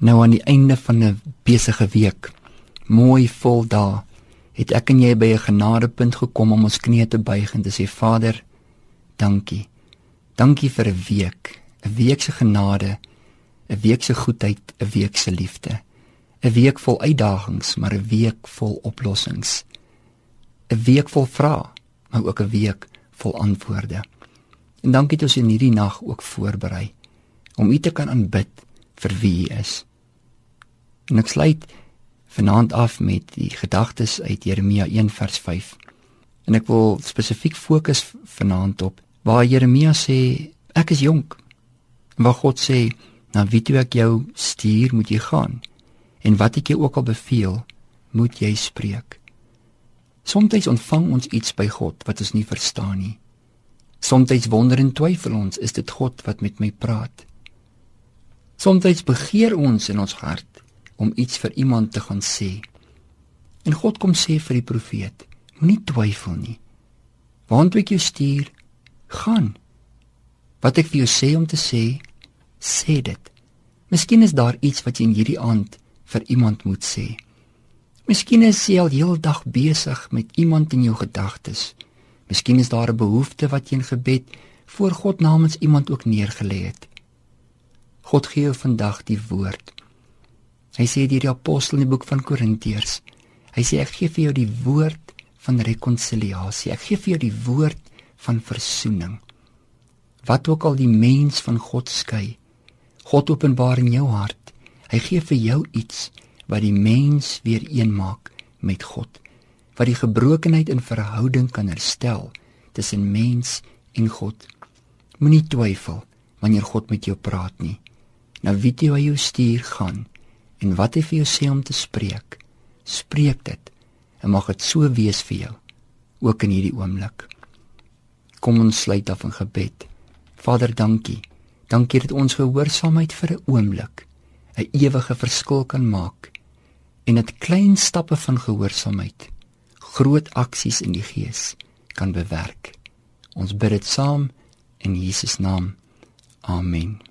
Nou aan die einde van 'n besige week, mooi vol dae, het ek en jy by 'n genadepunt gekom om ons knieë te buig en te sê Vader, dankie. Dankie vir 'n week, 'n week se genade, 'n week se goedheid, 'n week se liefde. 'n Week vol uitdagings, maar 'n week vol oplossings. 'n Week vol vrae, maar ook 'n week vol antwoorde. En dankie dat ons in hierdie nag ook voorberei om U te kan aanbid vir wie U is. En ek sluit vanaand af met die gedagtes uit Jeremia 1 vers 5. En ek wil spesifiek fokus vanaand op waar Jeremia sê ek is jonk. En waar God sê na wie toe ek jou stuur moet jy gaan en wat ek jou ook al beveel moet jy spreek. Soms ontvang ons iets by God wat ons nie verstaan nie. Soms wonder en twyfel ons, is dit God wat met my praat? Soms begeer ons in ons hart om iets vir iemand te gaan sê. En God kom sê vir die profeet: Moenie twyfel nie. Waant ek jou stuur, gaan. Wat ek vir jou sê om te sê, sê dit. Miskien is daar iets wat jy in hierdie aand vir iemand moet sê. Miskien is jy al heeldag besig met iemand in jou gedagtes. Miskien is daar 'n behoefte wat jy in gebed voor God namens iemand ook neergelê het. God gee jou vandag die woord Hy sê deur die apostel in die boek van Korintiërs. Hy sê ek gee vir jou die woord van rekonsiliasie. Ek gee vir jou die woord van verzoening. Wat ook al die mens van God skei, God openbaar in jou hart. Hy gee vir jou iets wat die mens weer een maak met God. Wat die gebrokenheid in verhouding kan herstel tussen mens en God. Moenie twyfel wanneer God met jou praat nie. Nou weet jy waar jy stuur gaan en wat hy vir jou sê om te spreek, spreek dit en mag dit so wees vir jou ook in hierdie oomblik. Kom ons sluit af in gebed. Vader, dankie. Dankie dat ons gehoorsaamheid vir 'n oomblik 'n ewige verskil kan maak en dit klein stappe van gehoorsaamheid groot aksies in die gees kan bewerk. Ons bid dit saam in Jesus naam. Amen.